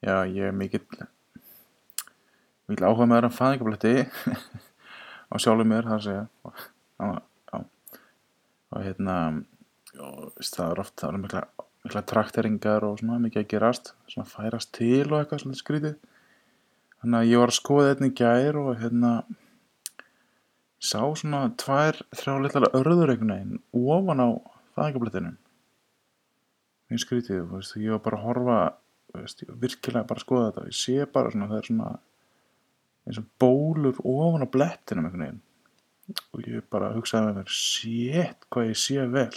Já, ég er mikill mikill áhuga með það fæðingabletti á sjálfum mér, það að segja. Og, já, og hérna og, það er oft það eru mikla, mikla trakteringar og svona mikið að gerast svona færast til og eitthvað svona skrítið. Þannig að ég var að skoða þetta í gær og hérna sá svona tvær, þrjá litlar örður einhvern veginn ofan á fæðingablettinum mjög skrítið, veist, ég var bara að horfa veist, ég virkilega bara skoða þetta. Og ég sé bara svona, það er svona eins og bólur ofan á blettinum einhvern veginn. Og ég bara hugsaði með mér, sétt hvað ég sé vel